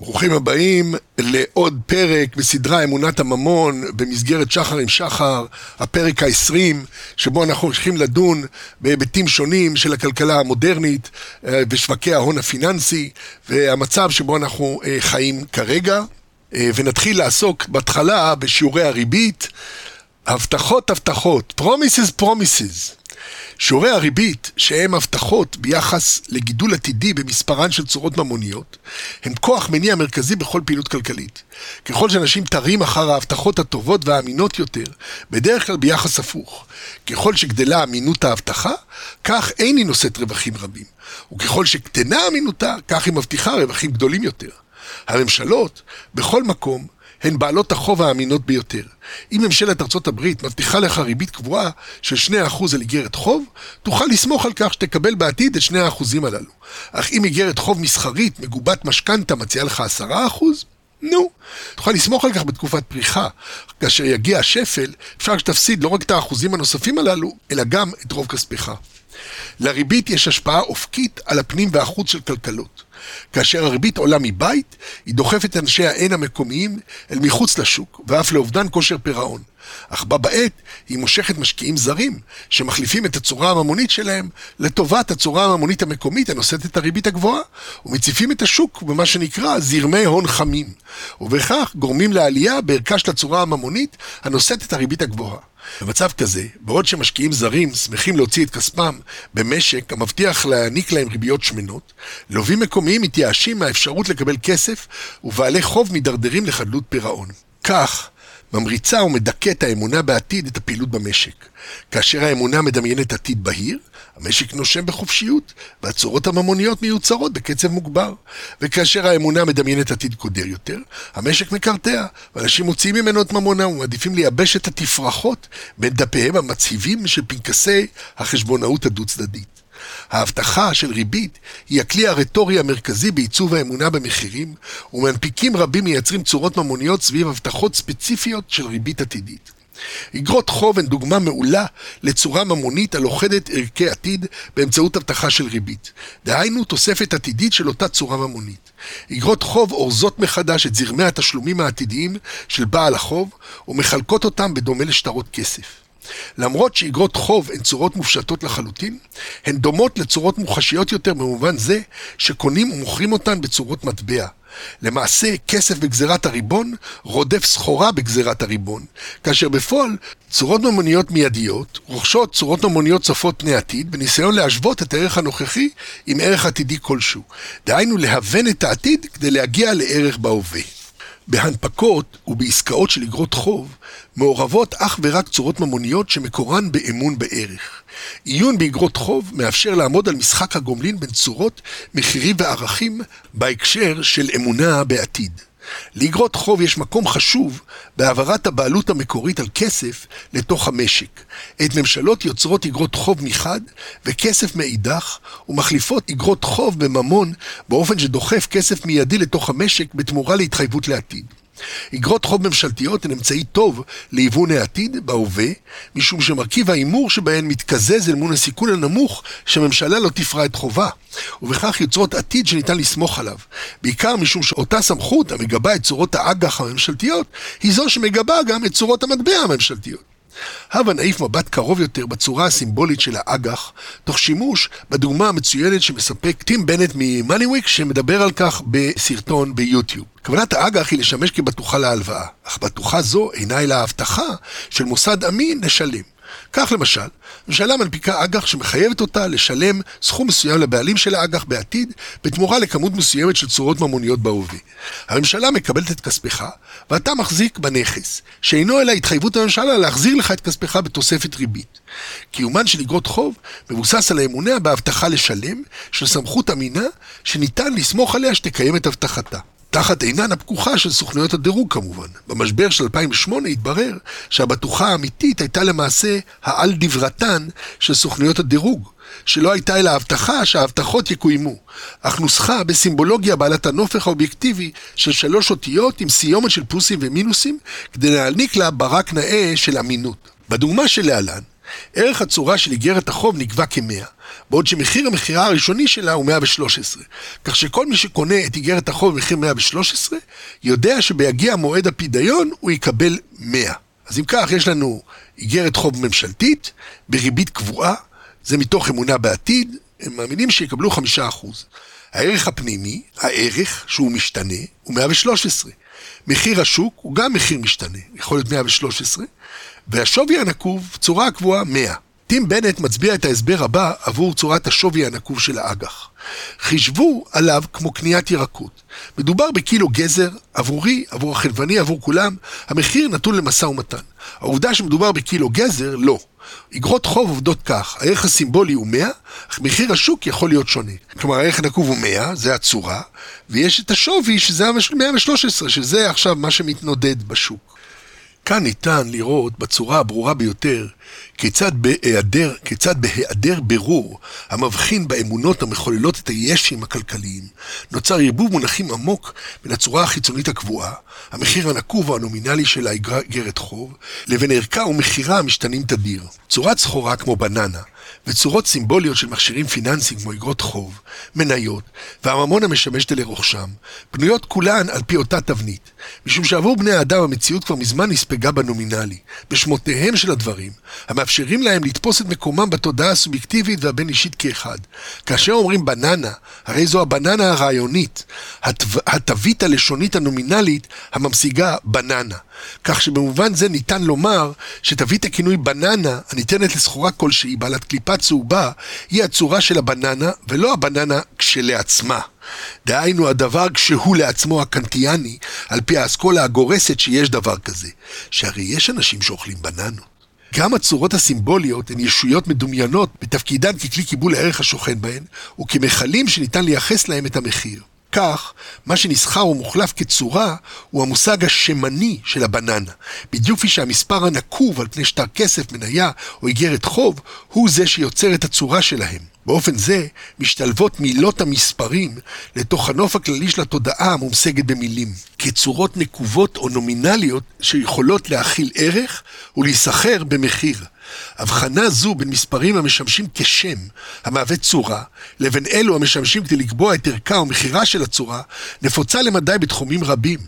ברוכים הבאים לעוד פרק בסדרה אמונת הממון במסגרת שחר עם שחר, הפרק ה-20, שבו אנחנו הולכים לדון בהיבטים שונים של הכלכלה המודרנית אה, ושווקי ההון הפיננסי והמצב שבו אנחנו אה, חיים כרגע. אה, ונתחיל לעסוק בהתחלה בשיעורי הריבית. הבטחות הבטחות, promises promises. שיעורי הריבית, שהם הבטחות ביחס לגידול עתידי במספרן של צורות ממוניות, הם כוח מניע מרכזי בכל פעילות כלכלית. ככל שאנשים תרים אחר ההבטחות הטובות והאמינות יותר, בדרך כלל ביחס הפוך. ככל שגדלה אמינות ההבטחה, כך אין היא נושאת רווחים רבים. וככל שקטנה אמינותה, כך היא מבטיחה רווחים גדולים יותר. הממשלות, בכל מקום, הן בעלות החוב האמינות ביותר. אם ממשלת ארצות הברית מבטיחה לך ריבית קבועה של 2% על איגרת חוב, תוכל לסמוך על כך שתקבל בעתיד את 2% הללו. אך אם איגרת חוב מסחרית מגובת משכנתה מציעה לך 10%, נו, תוכל לסמוך על כך בתקופת פריחה. כאשר יגיע השפל, אפשר שתפסיד לא רק את האחוזים הנוספים הללו, אלא גם את רוב כספך. לריבית יש השפעה אופקית על הפנים והחוץ של כלכלות. כאשר הריבית עולה מבית, היא דוחפת אנשי ה-N המקומיים אל מחוץ לשוק, ואף לאובדן כושר פירעון. אך בה בעת היא מושכת משקיעים זרים, שמחליפים את הצורה הממונית שלהם לטובת הצורה הממונית המקומית הנושאת את הריבית הגבוהה, ומציפים את השוק במה שנקרא זרמי הון חמים, ובכך גורמים לעלייה בערכה של הצורה הממונית הנושאת את הריבית הגבוהה. במצב כזה, בעוד שמשקיעים זרים שמחים להוציא את כספם במשק המבטיח להעניק להם ריביות שמנות, לווים מקומיים מתייאשים מהאפשרות לקבל כסף, ובעלי חוב מידרדרים לחדלות פירעון. כך, ממריצה ומדכאת האמונה בעתיד את הפעילות במשק. כאשר האמונה מדמיינת עתיד בהיר, המשק נושם בחופשיות, והצורות הממוניות מיוצרות בקצב מוגבר. וכאשר האמונה מדמיינת עתיד קודר יותר, המשק מקרטע, ואנשים מוציאים ממנו את ממונה ומעדיפים לייבש את התפרחות בין דפיהם המצהיבים של פנקסי החשבונאות הדו-צדדית. ההבטחה של ריבית היא הכלי הרטורי המרכזי בעיצוב האמונה במחירים, ומנפיקים רבים מייצרים צורות ממוניות סביב הבטחות ספציפיות של ריבית עתידית. אגרות חוב הן דוגמה מעולה לצורה ממונית הלוכדת ערכי עתיד באמצעות הבטחה של ריבית. דהיינו תוספת עתידית של אותה צורה ממונית. אגרות חוב אורזות מחדש את זרמי התשלומים העתידיים של בעל החוב ומחלקות אותם בדומה לשטרות כסף. למרות שאיגרות חוב הן צורות מופשטות לחלוטין, הן דומות לצורות מוחשיות יותר במובן זה שקונים ומוכרים אותן בצורות מטבע. למעשה, כסף בגזירת הריבון רודף סחורה בגזירת הריבון, כאשר בפועל צורות ממוניות מיידיות רוכשות צורות ממוניות צופות פני עתיד בניסיון להשוות את הערך הנוכחי עם ערך עתידי כלשהו. דהיינו להוון את העתיד כדי להגיע לערך בהווה. בהנפקות ובעסקאות של אגרות חוב מעורבות אך ורק צורות ממוניות שמקורן באמון בערך. עיון באגרות חוב מאפשר לעמוד על משחק הגומלין בין צורות, מחירים וערכים בהקשר של אמונה בעתיד. לאגרות חוב יש מקום חשוב בהעברת הבעלות המקורית על כסף לתוך המשק. את ממשלות יוצרות אגרות חוב מחד וכסף מאידך, ומחליפות אגרות חוב בממון באופן שדוחף כסף מיידי לתוך המשק בתמורה להתחייבות לעתיד. אגרות חוב ממשלתיות הן אמצעי טוב להיוון העתיד בהווה, משום שמרכיב ההימור שבהן מתקזז אל מול הסיכון הנמוך שהממשלה לא תפרע את חובה, ובכך יוצרות עתיד שניתן לסמוך עליו. בעיקר משום שאותה סמכות המגבה את צורות האג"ח הממשלתיות, היא זו שמגבה גם את צורות המטבע הממשלתיות. הבה נעיף מבט קרוב יותר בצורה הסימבולית של האג"ח, תוך שימוש בדוגמה המצוינת שמספק טים בנט ממאניוויק, שמדבר על כך בסרטון ביוטיוב. כוונת האג"ח היא לשמש כבטוחה להלוואה, אך בטוחה זו אינה אלא ההבטחה של מוסד אמין לשלם. כך למשל, ממשלה מנפיקה אג"ח שמחייבת אותה לשלם סכום מסוים לבעלים של האג"ח בעתיד, בתמורה לכמות מסוימת של צורות ממוניות בהווה. הממשלה מקבלת את כספך, ואתה מחזיק בנכס, שאינו אלא התחייבות הממשלה להחזיר לך את כספך בתוספת ריבית. קיומן של אגרות חוב מבוסס על האמונה בהבטחה לשלם, של סמכות אמינה, שניתן לסמוך עליה שתקיים את הבטחתה. תחת עינן הפקוחה של סוכנויות הדירוג כמובן. במשבר של 2008 התברר שהבטוחה האמיתית הייתה למעשה העל דברתן של סוכנויות הדירוג, שלא הייתה אלא הבטחה שההבטחות יקוימו, אך נוסחה בסימבולוגיה בעלת הנופך האובייקטיבי של שלוש אותיות עם סיומת של פלוסים ומינוסים, כדי להעניק לה ברק נאה של אמינות. בדוגמה שלהלן, ערך הצורה של איגרת החוב נקבע כ-100, בעוד שמחיר המכירה הראשוני שלה הוא 113. כך שכל מי שקונה את איגרת החוב במחיר 113, יודע שביגיע מועד הפידיון הוא יקבל 100. אז אם כך, יש לנו איגרת חוב ממשלתית בריבית קבועה, זה מתוך אמונה בעתיד, הם מאמינים שיקבלו 5%. הערך הפנימי, הערך שהוא משתנה, הוא 113. מחיר השוק הוא גם מחיר משתנה, יכול להיות 113, והשווי הנקוב, צורה הקבועה 100. טים בנט מצביע את ההסבר הבא עבור צורת השווי הנקוב של האג"ח. חישבו עליו כמו קניית ירקות. מדובר בקילו גזר, עבורי, עבור החלבני, עבור כולם, המחיר נתון למשא ומתן. העובדה שמדובר בקילו גזר, לא. אגרות חוב עובדות כך, הערך הסימבולי הוא 100, אך מחיר השוק יכול להיות שונה. כלומר, הערך הנקוב הוא 100, זה הצורה, ויש את השווי שזה 113, שזה עכשיו מה שמתנודד בשוק. כאן ניתן לראות בצורה הברורה ביותר כיצד בהיעדר, כיצד בהיעדר בירור המבחין באמונות המחוללות את הישים הכלכליים, נוצר ערבוב מונחים עמוק בין הצורה החיצונית הקבועה, המחיר הנקוב או הנומינלי של האגרת חוב, לבין ערכה ומחירה המשתנים תדיר. צורת סחורה כמו בננה, וצורות סימבוליות של מכשירים פיננסיים כמו אגרות חוב, מניות, והממון המשמש לרוכשם, בנויות כולן על פי אותה תבנית, משום שעבור בני האדם המציאות כבר מזמן נספגה בנומינלי, בשמותיהם של הדברים, המאפשרים להם לתפוס את מקומם בתודעה הסובייקטיבית והבין-אישית כאחד. כאשר אומרים בננה, הרי זו הבננה הרעיונית, התווית הלשונית הנומינלית הממשיגה בננה. כך שבמובן זה ניתן לומר שתווית הכינוי בננה, הניתנת לסחורה כלשהי בעלת קליפה צהובה, היא הצורה של הבננה ולא הבננה כשלעצמה. דהיינו הדבר כשהוא לעצמו הקנטיאני, על פי האסכולה הגורסת שיש דבר כזה, שהרי יש אנשים שאוכלים בננות. גם הצורות הסימבוליות הן ישויות מדומיינות בתפקידן ככלי קיבול הערך השוכן בהן, וכמכלים שניתן לייחס להם את המחיר. כך, מה שנסחר ומוחלף כצורה הוא המושג השמני של הבננה. בדיוק כפי שהמספר הנקוב על פני שטר כסף, מניה או איגרת חוב, הוא זה שיוצר את הצורה שלהם. באופן זה משתלבות מילות המספרים לתוך הנוף הכללי של התודעה המומשגת במילים, כצורות נקובות או נומינליות שיכולות להכיל ערך ולהיסחר במחיר. הבחנה זו בין מספרים המשמשים כשם, המהווה צורה, לבין אלו המשמשים כדי לקבוע את ערכה או מחירה של הצורה, נפוצה למדי בתחומים רבים,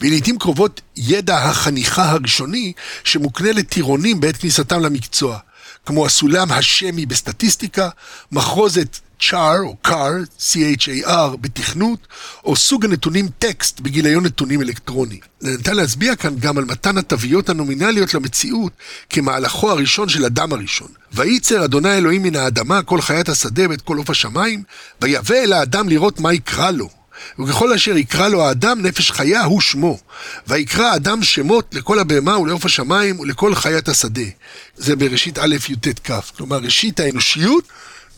והיא לעיתים קרובות ידע החניכה הראשוני שמוקנה לטירונים בעת כניסתם למקצוע. כמו הסולם השמי בסטטיסטיקה, מחרוזת צ'אר או קאר, C-H-A-R, בתכנות, או סוג הנתונים טקסט בגיליון נתונים אלקטרוני. ניתן להצביע כאן גם על מתן התוויות הנומינליות למציאות כמהלכו הראשון של אדם הראשון. וייצר אדוני אלוהים מן האדמה כל חיית השדה ואת כל עוף השמיים, ויבא אל האדם לראות מה יקרא לו. וככל אשר יקרא לו האדם נפש חיה הוא שמו. ויקרא האדם שמות לכל הבהמה ולעוף השמיים ולכל חיית השדה. זה בראשית א' י"ט כ'. כלומר, ראשית האנושיות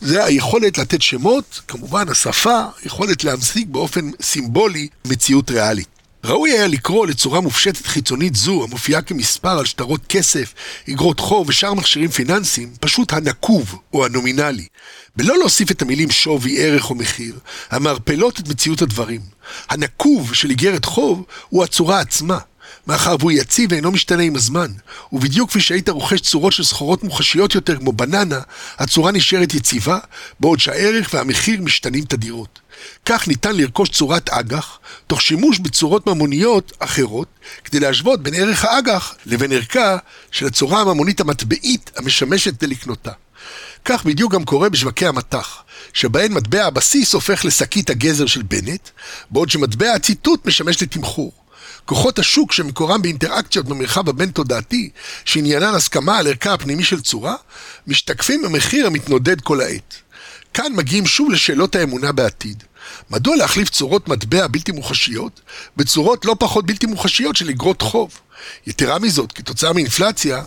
זה היכולת לתת שמות, כמובן השפה, יכולת להמשיג באופן סימבולי מציאות ריאלית. ראוי היה לקרוא לצורה מופשטת חיצונית זו, המופיעה כמספר על שטרות כסף, אגרות חוב ושאר מכשירים פיננסיים, פשוט הנקוב או הנומינלי, בלא להוסיף את המילים שווי, ערך או מחיר, המערפלות את מציאות הדברים. הנקוב של איגרת חוב הוא הצורה עצמה, מאחר והוא יציב ואינו משתנה עם הזמן, ובדיוק כפי שהיית רוכש צורות של סחורות מוחשיות יותר כמו בננה, הצורה נשארת יציבה, בעוד שהערך והמחיר משתנים תדירות. כך ניתן לרכוש צורת אג"ח, תוך שימוש בצורות ממוניות אחרות, כדי להשוות בין ערך האג"ח לבין ערכה של הצורה הממונית המטבעית המשמשת לקנותה. כך בדיוק גם קורה בשווקי המטח, שבהן מטבע הבסיס הופך לשקית הגזר של בנט, בעוד שמטבע הציטוט משמש לתמחור. כוחות השוק שמקורם באינטראקציות במרחב הבין-תודעתי, שעניינן הסכמה על ערכה הפנימי של צורה, משתקפים במחיר המתנודד כל העת. כאן מגיעים שוב לשאלות האמונה בעתיד. מדוע להחליף צורות מטבע בלתי מוחשיות בצורות לא פחות בלתי מוחשיות של אגרות חוב? יתרה מזאת, כתוצאה מאינפלציה,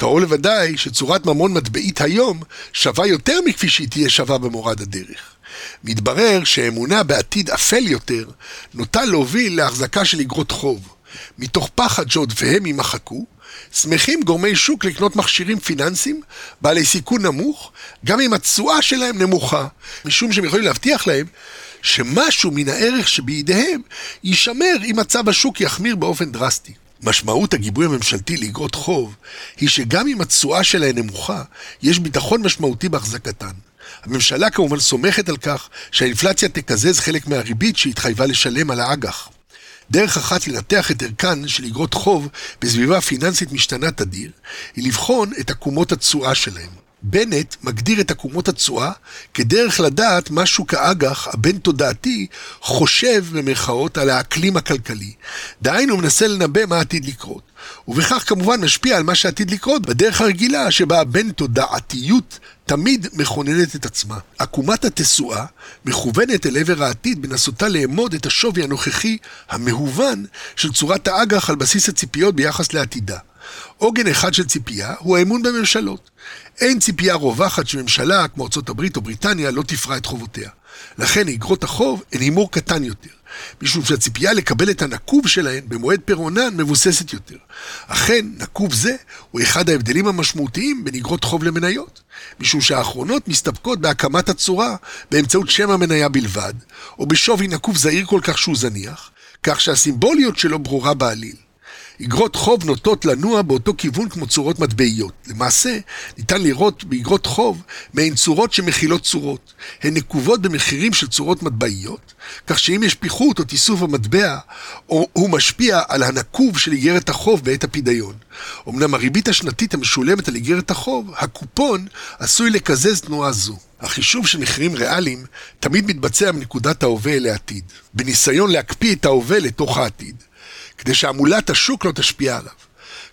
קרוב לוודאי שצורת ממון מטבעית היום שווה יותר מכפי שהיא תהיה שווה במורד הדרך. מתברר שאמונה בעתיד אפל יותר נוטה להוביל להחזקה של אגרות חוב. מתוך פחד שעודפיהם יימחקו, שמחים גורמי שוק לקנות מכשירים פיננסיים בעלי סיכון נמוך, גם אם התשואה שלהם נמוכה, משום שהם יכולים להבטיח להם שמשהו מן הערך שבידיהם יישמר אם מצב השוק יחמיר באופן דרסטי. משמעות הגיבוי הממשלתי לאגרות חוב היא שגם אם התשואה שלהן נמוכה, יש ביטחון משמעותי בהחזקתן. הממשלה כמובן סומכת על כך שהאינפלציה תקזז חלק מהריבית שהתחייבה לשלם על האג"ח. דרך אחת לנתח את ערכן של אגרות חוב בסביבה פיננסית משתנה תדיר, היא לבחון את עקומות התשואה שלהם. בנט מגדיר את עקומות התשואה כדרך לדעת מה שוק האג"ח הבין-תודעתי חושב במרכאות על האקלים הכלכלי. דהיינו, מנסה לנבא מה עתיד לקרות. ובכך כמובן משפיע על מה שעתיד לקרות בדרך הרגילה שבה הבין-תודעתיות תמיד מכוננת את עצמה. עקומת התשואה מכוונת אל עבר העתיד בנסותה לאמוד את השווי הנוכחי המהוון של צורת האג"ח על בסיס הציפיות ביחס לעתידה. עוגן אחד של ציפייה הוא האמון בממשלות. אין ציפייה רווחת שממשלה כמו ארה"ב או בריטניה לא תפרע את חובותיה. לכן אגרות החוב הן הימור קטן יותר, משום שהציפייה לקבל את הנקוב שלהן במועד פירעונן מבוססת יותר. אכן, נקוב זה הוא אחד ההבדלים המשמעותיים בין אגרות חוב למניות, משום שהאחרונות מסתפקות בהקמת הצורה באמצעות שם המניה בלבד, או בשווי נקוב זעיר כל כך שהוא זניח, כך שהסימבוליות שלו ברורה בעליל. אגרות חוב נוטות לנוע באותו כיוון כמו צורות מטבעיות. למעשה, ניתן לראות באגרות חוב מעין צורות שמכילות צורות. הן נקובות במחירים של צורות מטבעיות, כך שאם יש פיחות או תיסוף המטבע, או הוא משפיע על הנקוב של איגרת החוב בעת הפדיון. אמנם הריבית השנתית המשולמת על איגרת החוב, הקופון, עשוי לקזז תנועה זו. החישוב של מחירים ריאליים תמיד מתבצע מנקודת ההווה אל העתיד, בניסיון להקפיא את ההווה לתוך העתיד. כדי שעמולת השוק לא תשפיע עליו.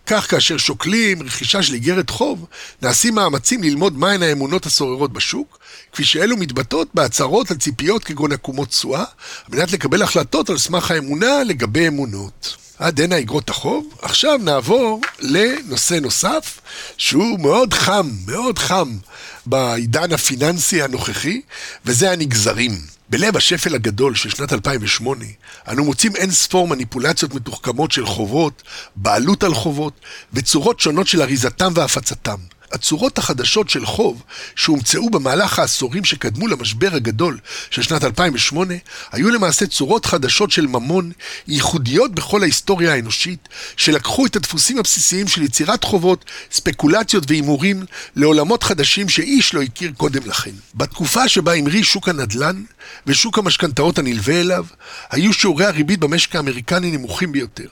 כך כאשר שוקלים רכישה של איגרת חוב, נעשים מאמצים ללמוד מהן האמונות השוררות בשוק, כפי שאלו מתבטאות בהצהרות על ציפיות כגון עקומות תשואה, על מנת לקבל החלטות על סמך האמונה לגבי אמונות. עד הנה איגרות החוב. עכשיו נעבור לנושא נוסף, שהוא מאוד חם, מאוד חם בעידן הפיננסי הנוכחי, וזה הנגזרים. בלב השפל הגדול של שנת 2008, אנו מוצאים אין ספור מניפולציות מתוחכמות של חובות, בעלות על חובות, וצורות שונות של אריזתם והפצתם. הצורות החדשות של חוב שהומצאו במהלך העשורים שקדמו למשבר הגדול של שנת 2008 היו למעשה צורות חדשות של ממון ייחודיות בכל ההיסטוריה האנושית שלקחו את הדפוסים הבסיסיים של יצירת חובות, ספקולציות והימורים לעולמות חדשים שאיש לא הכיר קודם לכן. בתקופה שבה המריא שוק הנדל"ן ושוק המשכנתאות הנלווה אליו היו שיעורי הריבית במשק האמריקני נמוכים ביותר.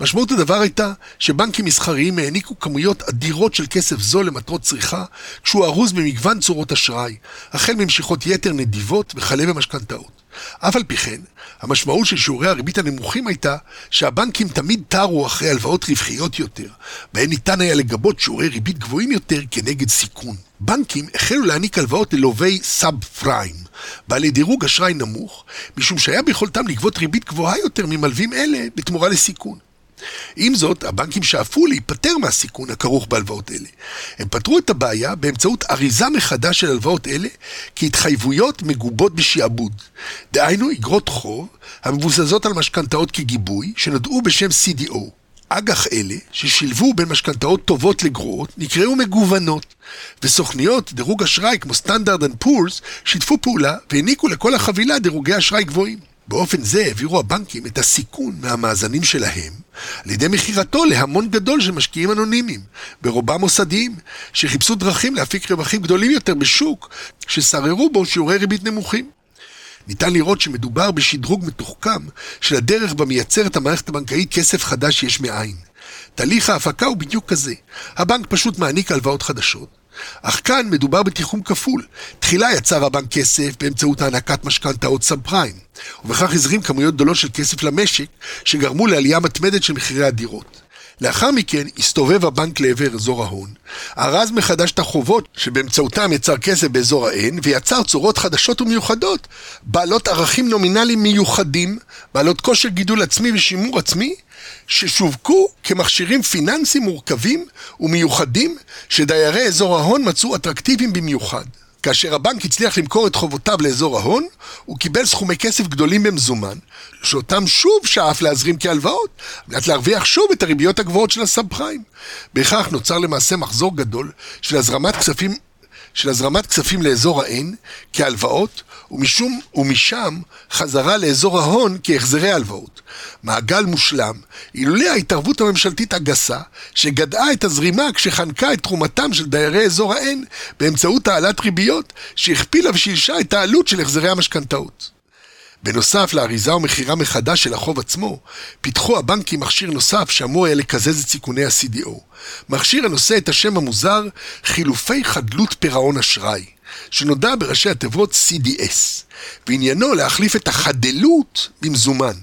משמעות הדבר הייתה שבנקים מסחריים העניקו כמויות אדירות של כסף זול למטרות צריכה, כשהוא ארוז במגוון צורות אשראי, החל ממשיכות יתר נדיבות וכלה במשכנתאות. אף על פי כן, המשמעות של שיעורי הריבית הנמוכים הייתה שהבנקים תמיד טרו אחרי הלוואות רווחיות יותר, בהן ניתן היה לגבות שיעורי ריבית גבוהים יותר כנגד סיכון. בנקים החלו להעניק הלוואות ללווי סאב פריים, בעלי דירוג אשראי נמוך, משום שהיה ביכולתם לגבות ריבית גבוהה יותר ממלווים אלה בתמורה לסיכון. עם זאת, הבנקים שאפו להיפטר מהסיכון הכרוך בהלוואות אלה. הם פתרו את הבעיה באמצעות אריזה מחדש של הלוואות אלה כהתחייבויות מגובות בשעבוד. דהיינו, אגרות חוב המבוססות על משכנתאות כגיבוי, שנודעו בשם CDO. אג"ח אלה, ששילבו בין משכנתאות טובות לגרועות, נקראו מגוונות, וסוכניות דירוג אשראי כמו Standard and Poor's שיתפו פעולה והעניקו לכל החבילה דירוגי אשראי גבוהים. באופן זה העבירו הבנקים את הסיכון מהמאזנים שלהם על ידי מכירתו להמון גדול של משקיעים אנונימיים, ברובם מוסדיים, שחיפשו דרכים להפיק רווחים גדולים יותר בשוק ששררו בו שיעורי ריבית נמוכים. ניתן לראות שמדובר בשדרוג מתוחכם של הדרך בה מייצרת המערכת הבנקאית כסף חדש יש מאין. תהליך ההפקה הוא בדיוק כזה. הבנק פשוט מעניק הלוואות חדשות, אך כאן מדובר בתיחום כפול. תחילה יצר הבנק כסף באמצעות הענקת משכנתאות סאב פריים, ובכך הזרים כמויות גדולות של כסף למשק, שגרמו לעלייה מתמדת של מחירי הדירות. לאחר מכן הסתובב הבנק לעבר אזור ההון, ארז מחדש את החובות שבאמצעותם יצר כסף באזור ה-N ויצר צורות חדשות ומיוחדות, בעלות ערכים נומינליים מיוחדים, בעלות כושר גידול עצמי ושימור עצמי, ששווקו כמכשירים פיננסיים מורכבים ומיוחדים שדיירי אזור ההון מצאו אטרקטיביים במיוחד. כאשר הבנק הצליח למכור את חובותיו לאזור ההון, הוא קיבל סכומי כסף גדולים במזומן, שאותם שוב שאף להזרים כהלוואות, על מנת להרוויח שוב את הריביות הגבוהות של הסאב פריים. בכך נוצר למעשה מחזור גדול של הזרמת כספים של הזרמת כספים לאזור ה-N כהלוואות, ומשום, ומשם חזרה לאזור ההון כהחזרי הלוואות. מעגל מושלם, אילולא ההתערבות הממשלתית הגסה, שגדעה את הזרימה כשחנקה את תרומתם של דיירי אזור ה-N באמצעות העלאת ריביות, שהכפילה ושילשה את העלות של החזרי המשכנתאות. בנוסף לאריזה ומכירה מחדש של החוב עצמו, פיתחו הבנקים מכשיר נוסף שאמור היה לקזז את סיכוני ה-CDO. מכשיר הנושא את השם המוזר חילופי חדלות פירעון אשראי, שנודע בראשי התיבות CDS, ועניינו להחליף את החדלות במזומן,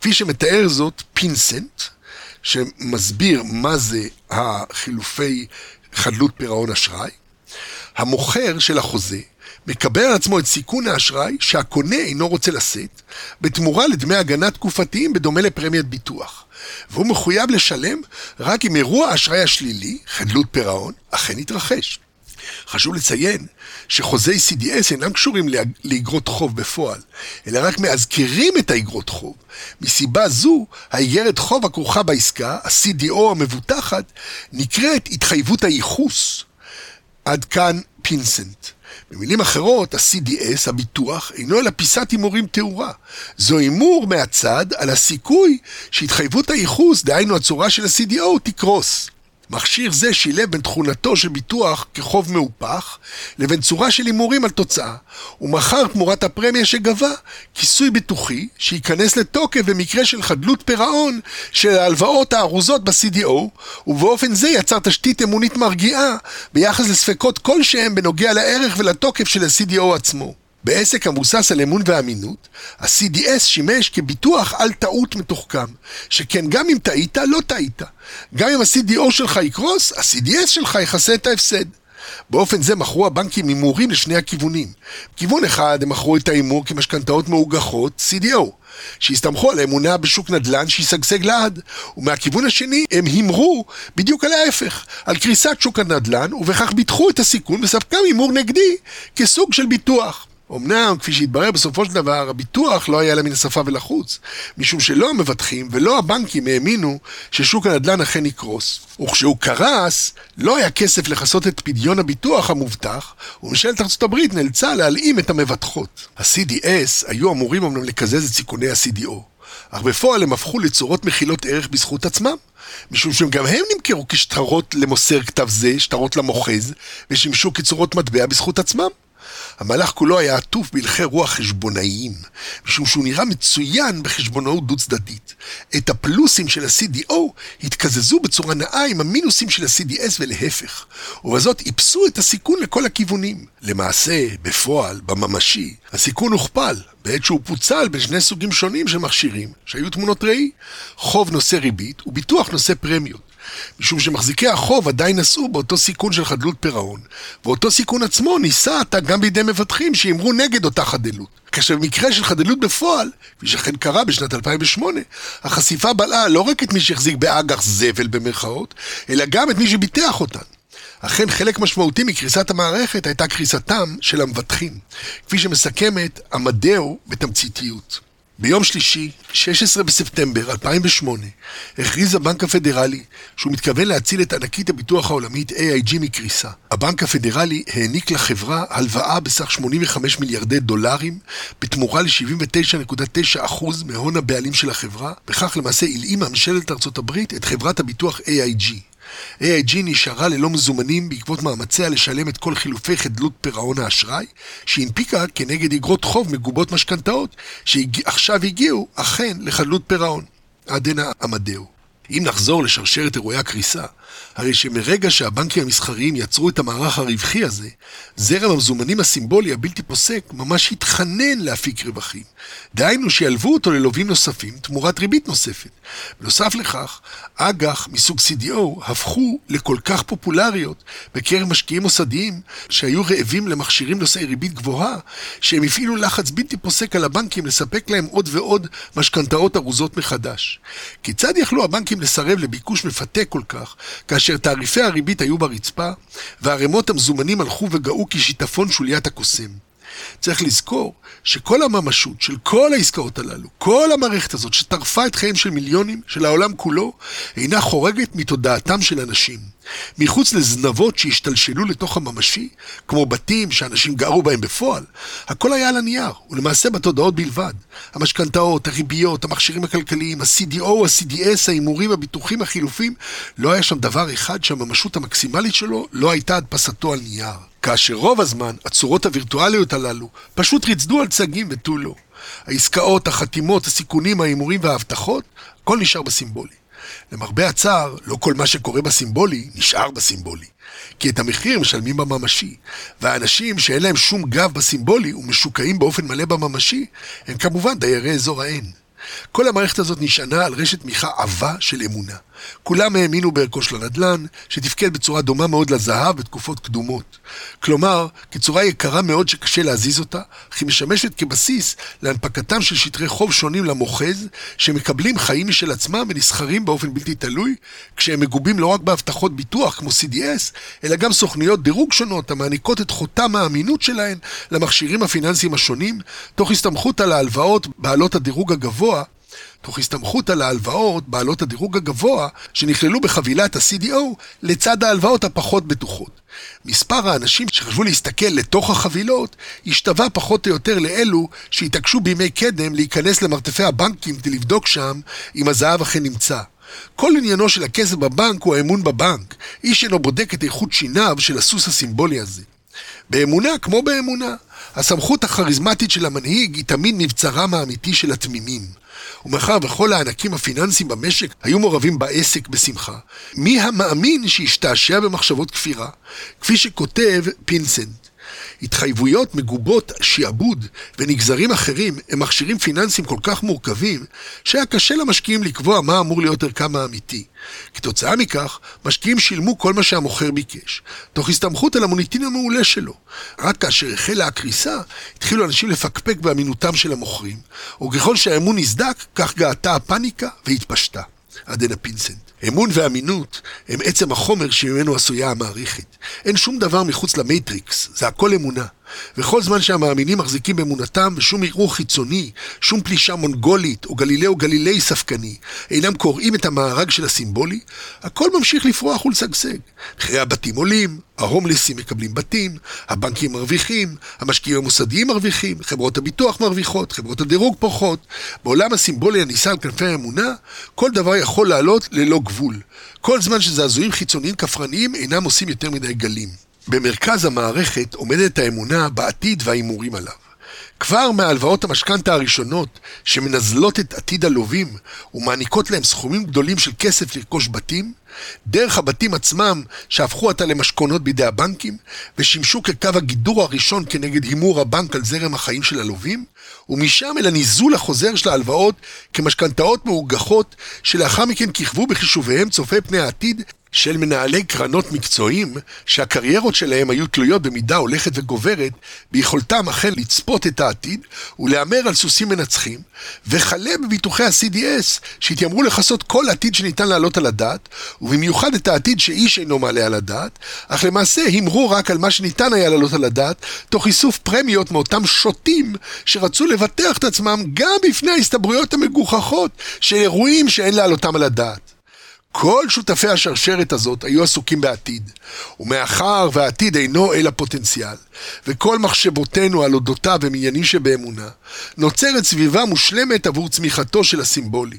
כפי שמתאר זאת פינסנט, שמסביר מה זה החילופי חדלות פירעון אשראי. המוכר של החוזה מקבל על עצמו את סיכון האשראי שהקונה אינו רוצה לשאת, בתמורה לדמי הגנה תקופתיים בדומה לפרמיית ביטוח. והוא מחויב לשלם רק אם אירוע האשראי השלילי, חדלות פירעון, אכן יתרחש. חשוב לציין שחוזי CDS אינם קשורים לאגרות חוב בפועל, אלא רק מאזכרים את האגרות חוב. מסיבה זו, האיגרת חוב הכרוכה בעסקה, ה-CDO המבוטחת, נקראת התחייבות הייחוס. עד כאן פינסנט. במילים אחרות, ה-CDS, הביטוח, אינו אלא פיסת הימורים תאורה. זו הימור מהצד על הסיכוי שהתחייבות הייחוס, דהיינו הצורה של ה-CDO, תקרוס. מכשיר זה שילב בין תכונתו של ביטוח כחוב מהופך, לבין צורה של הימורים על תוצאה, ומכר תמורת הפרמיה שגבה כיסוי ביטוחי שייכנס לתוקף במקרה של חדלות פירעון של ההלוואות הארוזות ב-CDO, ובאופן זה יצר תשתית אמונית מרגיעה ביחס לספקות כלשהם בנוגע לערך ולתוקף של ה-CDO עצמו. בעסק המבוסס על אמון ואמינות, ה-CDS שימש כביטוח על טעות מתוחכם, שכן גם אם טעית, לא טעית. גם אם ה-CDO שלך יקרוס, ה-CDS שלך יכסה את ההפסד. באופן זה מכרו הבנקים הימורים לשני הכיוונים. כיוון אחד הם מכרו את ההימור כמשכנתאות מאוגחות, CDO, שהסתמכו על האמונה בשוק נדל"ן שישגשג לעד, ומהכיוון השני הם הימרו בדיוק על ההפך, על קריסת שוק הנדל"ן, ובכך ביטחו את הסיכון וספקם הימור נגדי כסוג של ביטוח. אמנם, כפי שהתברר בסופו של דבר, הביטוח לא היה לה מן השפה ולחוץ, משום שלא המבטחים ולא הבנקים האמינו ששוק הנדל"ן אכן יקרוס. וכשהוא קרס, לא היה כסף לכסות את פדיון הביטוח המובטח, וממשלת ארצות הברית נאלצה להלאים את המבטחות. ה-CDS היו אמורים אמנם לקזז את סיכוני ה-CDO, אך בפועל הם הפכו לצורות מכילות ערך בזכות עצמם. משום שגם הם נמכרו כשטרות למוסר כתב זה, שטרות למוכז, ושימשו כצורות מטבע בזכות עצמם. המהלך כולו היה עטוף בהלכי רוח חשבונאיים, משום שהוא נראה מצוין בחשבונאות דו-צדדית. את הפלוסים של ה-CDO התקזזו בצורה נאה עם המינוסים של ה-CDS ולהפך, ובזאת איפסו את הסיכון לכל הכיוונים. למעשה, בפועל, בממשי, הסיכון הוכפל, בעת שהוא פוצל בין שני סוגים שונים של מכשירים, שהיו תמונות ראי, חוב נושא ריבית וביטוח נושא פרמיות. משום שמחזיקי החוב עדיין נשאו באותו סיכון של חדלות פירעון, ואותו סיכון עצמו נישא עתה גם בידי מבטחים שאימרו נגד אותה חדלות. כאשר במקרה של חדלות בפועל, כפי שאכן קרה בשנת 2008, החשיפה בלעה לא רק את מי שהחזיק באג"ח זבל במרכאות, אלא גם את מי שביטח אותן. אכן חלק משמעותי מקריסת המערכת הייתה קריסתם של המבטחים, כפי שמסכמת עמדאו בתמציתיות. ביום שלישי, 16 בספטמבר 2008, הכריז הבנק הפדרלי שהוא מתכוון להציל את ענקית הביטוח העולמית AIG מקריסה. הבנק הפדרלי העניק לחברה הלוואה בסך 85 מיליארדי דולרים בתמורה ל-79.9% מהון הבעלים של החברה, בכך למעשה הלאימה ממשלת ארצות הברית את חברת הביטוח AIG. AIG נשארה ללא מזומנים בעקבות מאמציה לשלם את כל חילופי חדלות פירעון האשראי, שהנפיקה כנגד אגרות חוב מגובות משכנתאות, שעכשיו הגיעו אכן לחדלות פירעון. עד הנה עמדהו. אם נחזור לשרשרת אירועי הקריסה, הרי שמרגע שהבנקים המסחריים יצרו את המערך הרווחי הזה, זרם המזומנים הסימבולי הבלתי פוסק ממש התחנן להפיק רווחים. דהיינו שילוו אותו ללווים נוספים תמורת ריבית נוספת. בנוסף לכך, אג"ח מסוג CDO הפכו לכל כך פופולריות בקרב משקיעים מוסדיים שהיו רעבים למכשירים נושאי ריבית גבוהה, שהם הפעילו לחץ בלתי פוסק על הבנקים לספק להם עוד ועוד משכנתאות ארוזות מחדש. כיצד יכלו הבנקים לסרב לביקוש מפתה כל כך, כאשר תעריפי הריבית היו ברצפה, וערימות המזומנים הלכו וגאו כשיטפון שוליית הקוסם? צריך לזכור שכל הממשות של כל העסקאות הללו, כל המערכת הזאת שטרפה את חייהם של מיליונים, של העולם כולו, אינה חורגת מתודעתם של אנשים. מחוץ לזנבות שהשתלשלו לתוך הממשי, כמו בתים שאנשים גרו בהם בפועל, הכל היה על הנייר, ולמעשה בתודעות בלבד. המשכנתאות, הריביות, המכשירים הכלכליים, ה-CDO, ה-CDS, ההימורים, הביטוחים, החילופים, לא היה שם דבר אחד שהממשות המקסימלית שלו לא הייתה הדפסתו על נייר. כאשר רוב הזמן הצורות הווירטואליות הללו פשוט ריצדו על צגים ותו לא. העסקאות, החתימות, הסיכונים, ההימורים וההבטחות, הכל נשאר בסימבולי. למרבה הצער, לא כל מה שקורה בסימבולי נשאר בסימבולי. כי את המחיר משלמים בממשי, והאנשים שאין להם שום גב בסימבולי ומשוקעים באופן מלא בממשי, הם כמובן דיירי אזור ה-N. כל המערכת הזאת נשענה על רשת תמיכה עבה של אמונה. כולם האמינו בערכו של הנדל"ן, שתפקד בצורה דומה מאוד לזהב בתקופות קדומות. כלומר, כצורה יקרה מאוד שקשה להזיז אותה, אך היא משמשת כבסיס להנפקתם של שטרי חוב שונים למוכז, שמקבלים חיים משל עצמם ונסחרים באופן בלתי תלוי, כשהם מגובים לא רק בהבטחות ביטוח כמו CDS, אלא גם סוכניות דירוג שונות המעניקות את חותם האמינות שלהן למכשירים הפיננסיים השונים, תוך הסתמכות על ההלוואות בעלות הדירוג הגבוה תוך הסתמכות על ההלוואות בעלות הדירוג הגבוה שנכללו בחבילת ה-CDO לצד ההלוואות הפחות בטוחות. מספר האנשים שחשבו להסתכל לתוך החבילות השתווה פחות או יותר לאלו שהתעקשו בימי קדם להיכנס למרתפי הבנקים כדי לבדוק שם אם הזהב אכן נמצא. כל עניינו של הכסף בבנק הוא האמון בבנק. איש אינו בודק את איכות שיניו של הסוס הסימבולי הזה. באמונה כמו באמונה. הסמכות הכריזמטית של המנהיג היא תמיד מבצרם האמיתי של התמימים. ומאחר וכל הענקים הפיננסיים במשק היו מעורבים בעסק בשמחה, מי המאמין שהשתעשע במחשבות כפירה? כפי שכותב פינסנט. התחייבויות מגובות שעבוד ונגזרים אחרים הם מכשירים פיננסיים כל כך מורכבים, שהיה קשה למשקיעים לקבוע מה אמור להיות ערכם האמיתי. כתוצאה מכך, משקיעים שילמו כל מה שהמוכר ביקש, תוך הסתמכות על המוניטין המעולה שלו. רק כאשר החלה הקריסה, התחילו אנשים לפקפק באמינותם של המוכרים, וככל שהאמון נסדק, כך גאתה הפאניקה והתפשטה. עדנה פינסנט. אמון ואמינות הם עצם החומר שממנו עשויה המערכת. אין שום דבר מחוץ ל Matrix, זה הכל אמונה. וכל זמן שהמאמינים מחזיקים באמונתם ושום ערעור חיצוני, שום פלישה מונגולית או גלילאו גלילי ספקני, אינם קורעים את המארג של הסימבולי, הכל ממשיך לפרוח ולשגשג. מחירי הבתים עולים, ההומלסים מקבלים בתים, הבנקים מרוויחים, המשקיעים המוסדיים מרוויחים, חברות הביטוח מרוויחות, חברות הדירוג פורחות. בעולם הסימבולי הנישא על כנפי האמונה, כל דבר יכול לעלות ללא גבול. כל זמן שזעזועים חיצוניים כפרניים אינם עושים יותר מדי גלים. במרכז המערכת עומדת האמונה בעתיד וההימורים עליו. כבר מהלוואות המשכנתה הראשונות, שמנזלות את עתיד הלווים ומעניקות להם סכומים גדולים של כסף לרכוש בתים, דרך הבתים עצמם שהפכו עתה למשכונות בידי הבנקים, ושימשו כקו הגידור הראשון כנגד הימור הבנק על זרם החיים של הלווים, ומשם אל הניזול החוזר של ההלוואות כמשכנתאות מאוגחות, שלאחר מכן כיכבו בחישוביהם צופי פני העתיד של מנהלי קרנות מקצועיים שהקריירות שלהם היו תלויות במידה הולכת וגוברת ביכולתם אכן לצפות את העתיד ולהמר על סוסים מנצחים וכלה בביטוחי ה-CDS שהתיימרו לכסות כל עתיד שניתן להעלות על הדעת ובמיוחד את העתיד שאיש אינו מעלה על הדעת אך למעשה הימרו רק על מה שניתן היה להעלות על הדעת תוך איסוף פרמיות מאותם שוטים שרצו לבטח את עצמם גם בפני ההסתברויות המגוחכות של אירועים שאין להעלותם על הדעת כל שותפי השרשרת הזאת היו עסוקים בעתיד, ומאחר והעתיד אינו אלא פוטנציאל, וכל מחשבותינו על אודותיו הם עניינים שבאמונה, נוצרת סביבה מושלמת עבור צמיחתו של הסימבולי.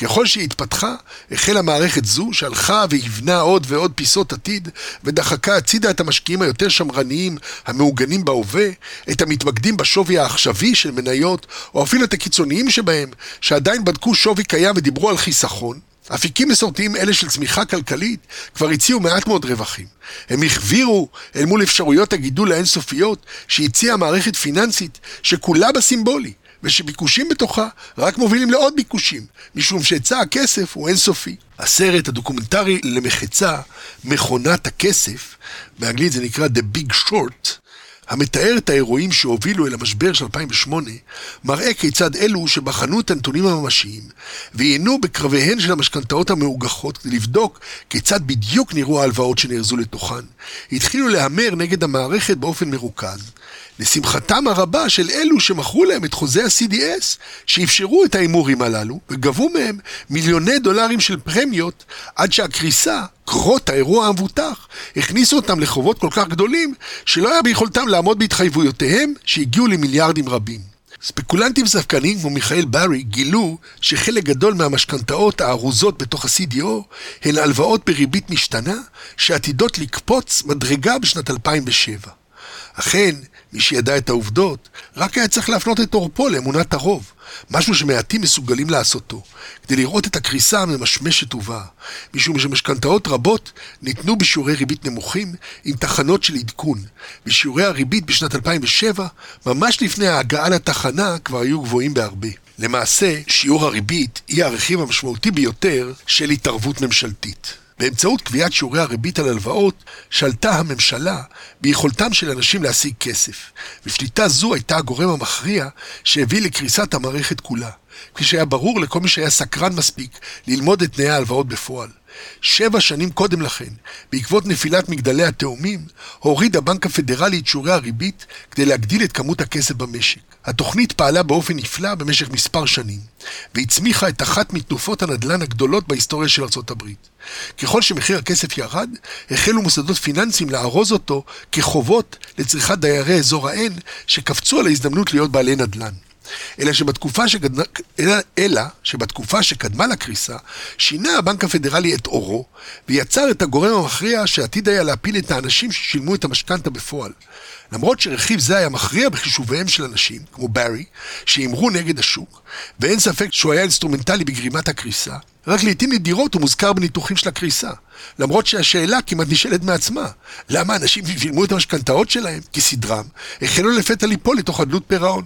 ככל שהיא התפתחה, החלה מערכת זו שהלכה והבנה עוד ועוד פיסות עתיד, ודחקה הצידה את המשקיעים היותר שמרניים, המעוגנים בהווה, את המתמקדים בשווי העכשווי של מניות, או אפילו את הקיצוניים שבהם, שעדיין בדקו שווי קיים ודיברו על חיסכון, אפיקים מסורתיים אלה של צמיחה כלכלית כבר הציעו מעט מאוד רווחים. הם החבירו אל מול אפשרויות הגידול האינסופיות שהציעה מערכת פיננסית שכולה בסימבולי, ושביקושים בתוכה רק מובילים לעוד ביקושים, משום שהיצע הכסף הוא אינסופי. הסרט הדוקומנטרי למחצה, מכונת הכסף, באנגלית זה נקרא The Big Short, המתאר את האירועים שהובילו אל המשבר של 2008, מראה כיצד אלו שבחנו את הנתונים הממשיים ועיינו בקרביהן של המשכנתאות המאוגחות כדי לבדוק כיצד בדיוק נראו ההלוואות שנארזו לתוכן, התחילו להמר נגד המערכת באופן מרוכז. לשמחתם הרבה של אלו שמכרו להם את חוזה ה-CDS, שאפשרו את ההימורים הללו, וגבו מהם מיליוני דולרים של פרמיות, עד שהקריסה, קרות האירוע המבוטח, הכניסו אותם לחובות כל כך גדולים, שלא היה ביכולתם לעמוד בהתחייבויותיהם, שהגיעו למיליארדים רבים. ספקולנטים ספקנים כמו מיכאל ברי גילו שחלק גדול מהמשכנתאות הארוזות בתוך ה-CDO הן הלוואות בריבית משתנה שעתידות לקפוץ מדרגה בשנת 2007. אכן, מי שידע את העובדות, רק היה צריך להפנות את עורפו לאמונת הרוב, משהו שמעטים מסוגלים לעשותו, כדי לראות את הקריסה הממשמשת ובאה, משום שמשכנתאות רבות ניתנו בשיעורי ריבית נמוכים עם תחנות של עדכון, ושיעורי הריבית בשנת 2007, ממש לפני ההגעה לתחנה, כבר היו גבוהים בהרבה. למעשה, שיעור הריבית היא הרכיב המשמעותי ביותר של התערבות ממשלתית. באמצעות קביעת שיעורי הריבית על הלוואות, שלטה הממשלה ביכולתם של אנשים להשיג כסף. ושליטה זו הייתה הגורם המכריע שהביא לקריסת המערכת כולה, כפי שהיה ברור לכל מי שהיה סקרן מספיק ללמוד את תנאי ההלוואות בפועל. שבע שנים קודם לכן, בעקבות נפילת מגדלי התאומים, הוריד הבנק הפדרלי את שיעורי הריבית כדי להגדיל את כמות הכסף במשק. התוכנית פעלה באופן נפלא במשך מספר שנים, והצמיחה את אחת מתנופות הנדל"ן הגדולות בהיסטוריה של ארצות הברית. ככל שמחיר הכסף ירד, החלו מוסדות פיננסיים לארוז אותו כחובות לצריכת דיירי אזור ה-N, שקפצו על ההזדמנות להיות בעלי נדל"ן. אלא שבתקופה, שגד... אלא, אלא שבתקופה שקדמה לקריסה, שינה הבנק הפדרלי את אורו, ויצר את הגורם המכריע שעתיד היה להפיל את האנשים ששילמו את המשכנתה בפועל. למרות שרכיב זה היה מכריע בחישוביהם של אנשים, כמו ברי, שהימרו נגד השוק, ואין ספק שהוא היה אינסטרומנטלי בגרימת הקריסה, רק לעיתים נדירות הוא מוזכר בניתוחים של הקריסה. למרות שהשאלה כמעט נשאלת מעצמה, למה אנשים שילמו את המשכנתאות שלהם, כסדרם, החלו לפתע ליפול לתוך חדלות פירעון.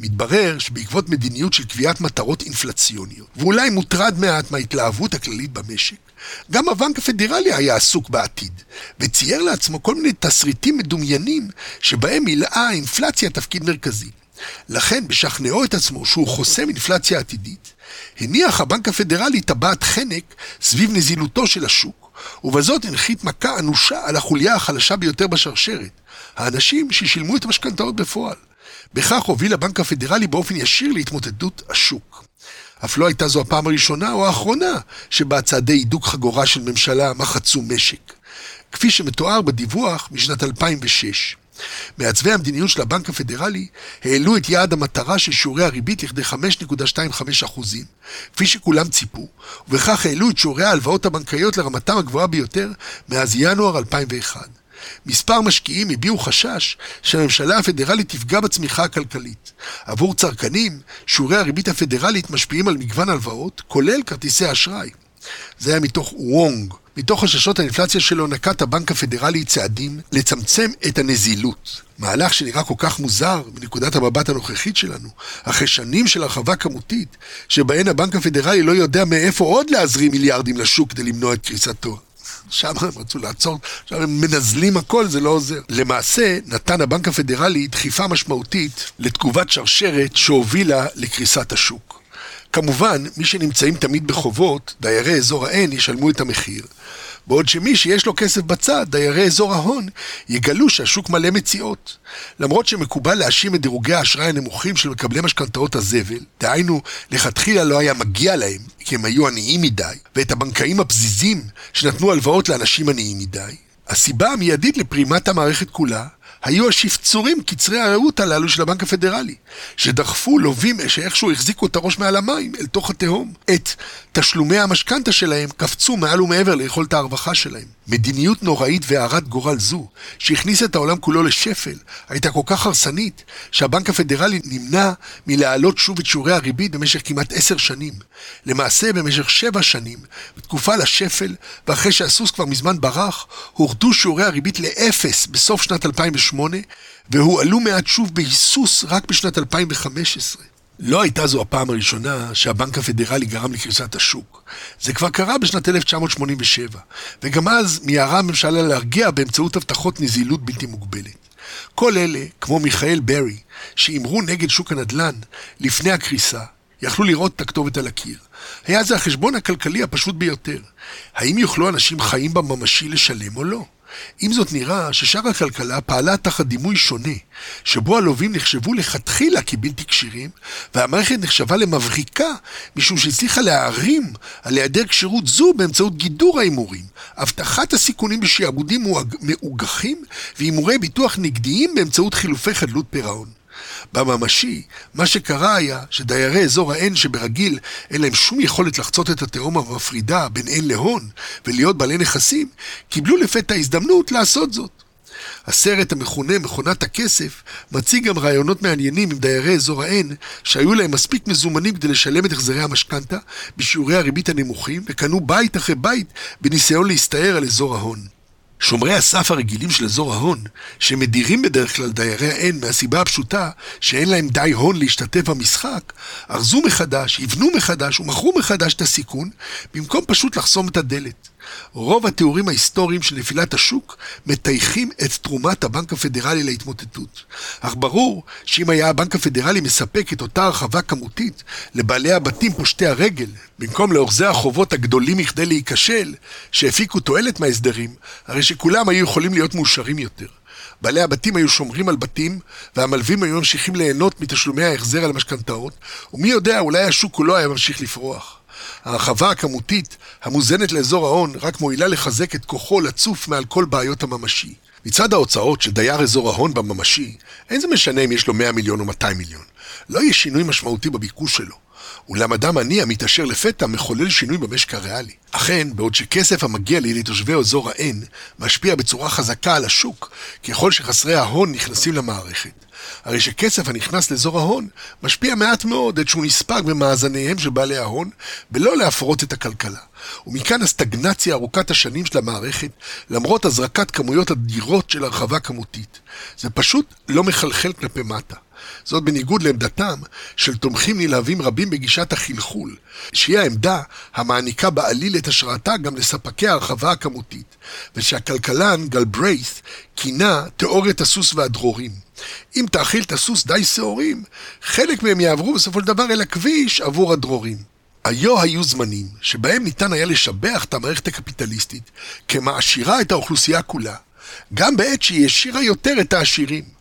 מתברר שבעקבות מדיניות של קביעת מטרות אינפלציוניות, ואולי מוטרד מעט מההתלהבות הכללית במשק, גם הבנק הפדרלי היה עסוק בעתיד, וצייר לעצמו כל מיני תסריטים מדומיינים שבהם מילאה האינפלציה תפקיד מרכזי. לכן, בשכנעו את עצמו שהוא חוסם אינפלציה עתידית, הניח הבנק הפדרלי טבעת חנק סביב נזילותו של השוק, ובזאת הנחית מכה אנושה על החוליה החלשה ביותר בשרשרת, האנשים ששילמו את המשכנתאות בפועל. בכך הוביל הבנק הפדרלי באופן ישיר להתמוטטות השוק. אף לא הייתה זו הפעם הראשונה או האחרונה שבה צעדי הידוק חגורה של ממשלה מחצו משק. כפי שמתואר בדיווח משנת 2006. מעצבי המדיניות של הבנק הפדרלי העלו את יעד המטרה של שיעורי הריבית לכדי 5.25%, כפי שכולם ציפו, ובכך העלו את שיעורי ההלוואות הבנקאיות לרמתם הגבוהה ביותר מאז ינואר 2001. מספר משקיעים הביעו חשש שהממשלה הפדרלית תפגע בצמיחה הכלכלית. עבור צרכנים, שיעורי הריבית הפדרלית משפיעים על מגוון הלוואות, כולל כרטיסי אשראי. זה היה מתוך וונג. מתוך חששות האינפלציה שלו נקט הבנק הפדרלי צעדים לצמצם את הנזילות. מהלך שנראה כל כך מוזר מנקודת המבט הנוכחית שלנו, אחרי שנים של הרחבה כמותית, שבהן הבנק הפדרלי לא יודע מאיפה עוד להזרים מיליארדים לשוק כדי למנוע את קריסתו. שם הם רצו לעצור, עכשיו הם מנזלים הכל, זה לא עוזר. למעשה, נתן הבנק הפדרלי דחיפה משמעותית לתגובת שרשרת שהובילה לקריסת השוק. כמובן, מי שנמצאים תמיד בחובות, דיירי אזור ה-N ישלמו את המחיר, בעוד שמי שיש לו כסף בצד, דיירי אזור ההון, יגלו שהשוק מלא מציאות. למרות שמקובל להאשים את דירוגי האשראי הנמוכים של מקבלי משכנתאות הזבל, דהיינו, לכתחילה לא היה מגיע להם, כי הם היו עניים מדי, ואת הבנקאים הפזיזים שנתנו הלוואות לאנשים עניים מדי, הסיבה המיידית לפרימת המערכת כולה היו השפצורים קצרי הראות הללו של הבנק הפדרלי, שדחפו לווים שאיכשהו החזיקו את הראש מעל המים אל תוך התהום. את תשלומי המשכנתה שלהם קפצו מעל ומעבר ליכולת הרווחה שלהם. מדיניות נוראית והרת גורל זו, שהכניסה את העולם כולו לשפל, הייתה כל כך הרסנית, שהבנק הפדרלי נמנע מלהעלות שוב את שיעורי הריבית במשך כמעט עשר שנים. למעשה, במשך שבע שנים, בתקופה לשפל, ואחרי שהסוס כבר מזמן ברח, הורדו שיעורי הריבית לאפס בסוף שנת 2008, והועלו מעט שוב בהיסוס רק בשנת 2015. לא הייתה זו הפעם הראשונה שהבנק הפדרלי גרם לקריסת השוק. זה כבר קרה בשנת 1987, וגם אז מיהרה הממשלה להרגיע באמצעות הבטחות נזילות בלתי מוגבלת. כל אלה, כמו מיכאל ברי, שהימרו נגד שוק הנדל"ן לפני הקריסה, יכלו לראות את הכתובת על הקיר. היה זה החשבון הכלכלי הפשוט ביותר. האם יוכלו אנשים חיים בממשי לשלם או לא? עם זאת נראה ששאר הכלכלה פעלה תחת דימוי שונה, שבו הלווים נחשבו לכתחילה כבלתי כשירים, והמערכת נחשבה למבריקה, משום שהצליחה להערים על היעדר כשירות זו באמצעות גידור ההימורים, הבטחת הסיכונים בשעבודים מאוגחים והימורי ביטוח נגדיים באמצעות חילופי חדלות פירעון. בממשי, מה שקרה היה שדיירי אזור ה-N שברגיל אין להם שום יכולת לחצות את התהום המפרידה בין N להון ולהיות בעלי נכסים, קיבלו לפתע הזדמנות לעשות זאת. הסרט המכונה מכונת הכסף מציג גם רעיונות מעניינים עם דיירי אזור ה-N שהיו להם מספיק מזומנים כדי לשלם את החזרי המשכנתה בשיעורי הריבית הנמוכים וקנו בית אחרי בית בניסיון להסתער על אזור ההון. שומרי הסף הרגילים של אזור ההון, שמדירים בדרך כלל דיירי האין מהסיבה הפשוטה שאין להם די הון להשתתף במשחק, ארזו מחדש, יבנו מחדש ומכרו מחדש את הסיכון, במקום פשוט לחסום את הדלת. רוב התיאורים ההיסטוריים של נפילת השוק מטייחים את תרומת הבנק הפדרלי להתמוטטות. אך ברור שאם היה הבנק הפדרלי מספק את אותה הרחבה כמותית לבעלי הבתים פושטי הרגל, במקום לאוחזי החובות הגדולים מכדי להיכשל, שהפיקו תועלת מההסדרים, הרי שכולם היו יכולים להיות מאושרים יותר. בעלי הבתים היו שומרים על בתים, והמלווים היו ממשיכים ליהנות מתשלומי ההחזר על המשכנתאות, ומי יודע, אולי השוק כולו היה ממשיך לפרוח. ההרחבה הכמותית המוזנת לאזור ההון רק מועילה לחזק את כוחו לצוף מעל כל בעיות הממשי. מצד ההוצאות של דייר אזור ההון בממשי, אין זה משנה אם יש לו 100 מיליון או 200 מיליון. לא יהיה שינוי משמעותי בביקוש שלו. אולם אדם עני המתעשר לפתע מחולל שינוי במשק הריאלי. אכן, בעוד שכסף המגיע לי לתושבי אזור ה-N משפיע בצורה חזקה על השוק, ככל שחסרי ההון נכנסים למערכת. הרי שכסף הנכנס לאזור ההון משפיע מעט מאוד עד שהוא נספג במאזניהם של בעלי ההון, בלא להפרות את הכלכלה. ומכאן הסטגנציה ארוכת השנים של המערכת, למרות הזרקת כמויות אדירות של הרחבה כמותית. זה פשוט לא מחלחל כלפי מטה. זאת בניגוד לעמדתם של תומכים נלהבים רבים בגישת החלחול, שהיא העמדה המעניקה בעליל את השראתה גם לספקי ההרחבה הכמותית, ושהכלכלן גל בריית' כינה תיאוריית הסוס והדרורים. אם תאכיל את הסוס די שעורים, חלק מהם יעברו בסופו של דבר אל הכביש עבור הדרורים. היו היו זמנים שבהם ניתן היה לשבח את המערכת הקפיטליסטית כמעשירה את האוכלוסייה כולה, גם בעת שהיא השאירה יותר את העשירים.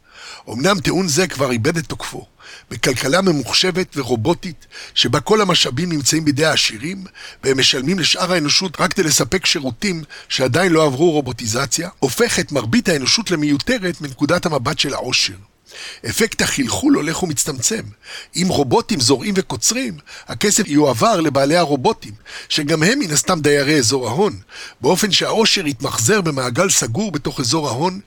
אמנם טיעון זה כבר איבד את תוקפו. בכלכלה ממוחשבת ורובוטית, שבה כל המשאבים נמצאים בידי העשירים, והם משלמים לשאר האנושות רק כדי לספק שירותים שעדיין לא עברו רובוטיזציה, הופך את מרבית האנושות למיותרת מנקודת המבט של העושר. אפקט החלחול הולך ומצטמצם. אם רובוטים זורעים וקוצרים, הכסף יועבר לבעלי הרובוטים, שגם הם מן הסתם דיירי אזור ההון, באופן שהעושר יתמחזר במעגל סגור בתוך אזור ההון,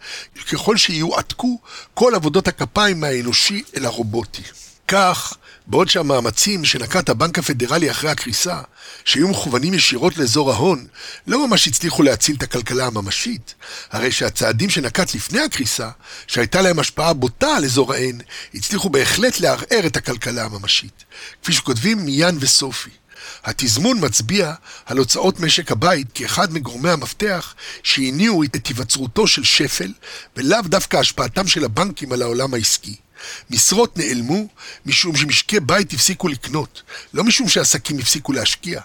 ככל שיועתקו כל עבודות הכפיים מהאנושי אל הרובוטי. כך, בעוד שהמאמצים שנקט הבנק הפדרלי אחרי הקריסה, שהיו מכוונים ישירות לאזור ההון, לא ממש הצליחו להציל את הכלכלה הממשית, הרי שהצעדים שנקט לפני הקריסה, שהייתה להם השפעה בוטה על אזור ההן, הצליחו בהחלט לערער את הכלכלה הממשית, כפי שכותבים מיאן וסופי. התזמון מצביע על הוצאות משק הבית כאחד מגורמי המפתח שהניעו את היווצרותו של שפל, ולאו דווקא השפעתם של הבנקים על העולם העסקי. משרות נעלמו משום שמשקי בית הפסיקו לקנות, לא משום שעסקים הפסיקו להשקיע.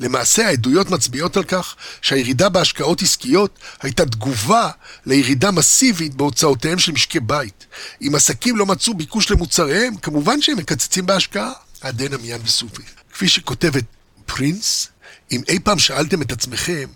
למעשה העדויות מצביעות על כך שהירידה בהשקעות עסקיות הייתה תגובה לירידה מסיבית בהוצאותיהם של משקי בית. אם עסקים לא מצאו ביקוש למוצריהם, כמובן שהם מקצצים בהשקעה. עדנה מיאן וסופי. כפי שכותבת פרינס, אם אי פעם שאלתם את עצמכם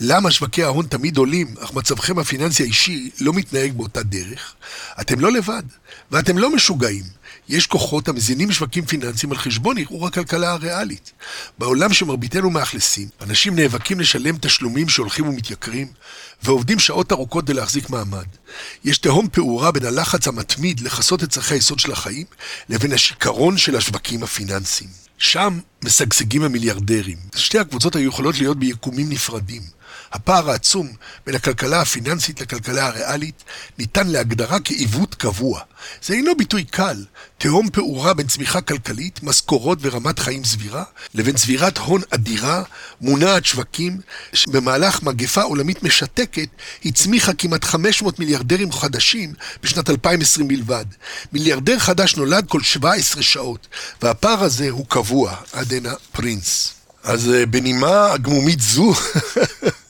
למה שווקי ההון תמיד עולים, אך מצבכם הפיננסי האישי לא מתנהג באותה דרך? אתם לא לבד, ואתם לא משוגעים. יש כוחות המזינים שווקים פיננסיים על חשבון ערעור הכלכלה הריאלית. בעולם שמרביתנו מאכלסים, אנשים נאבקים לשלם תשלומים שהולכים ומתייקרים, ועובדים שעות ארוכות כדי להחזיק מעמד. יש תהום פעורה בין הלחץ המתמיד לכסות את צרכי היסוד של החיים, לבין השיכרון של השווקים הפיננסיים. שם משגשגים המיליארדרים. שתי הקבוצות היו יכולות להיות ביקומים נפרדים. הפער העצום בין הכלכלה הפיננסית לכלכלה הריאלית ניתן להגדרה כעיוות קבוע. זה אינו ביטוי קל, תהום פעורה בין צמיחה כלכלית, משכורות ורמת חיים סבירה, לבין צבירת הון אדירה, מונעת שווקים, שבמהלך מגפה עולמית משתקת, הצמיחה כמעט 500 מיליארדרים חדשים בשנת 2020 בלבד. מיליארדר חדש נולד כל 17 שעות, והפער הזה הוא קבוע, עד הנה פרינס. אז אה, בנימה גמומית זו,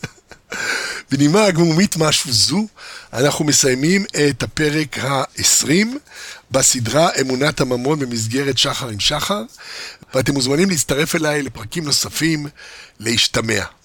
בנימה הגמומית משהו זו, אנחנו מסיימים את הפרק ה-20 בסדרה אמונת הממון במסגרת שחר עם שחר, ואתם מוזמנים להצטרף אליי לפרקים נוספים להשתמע.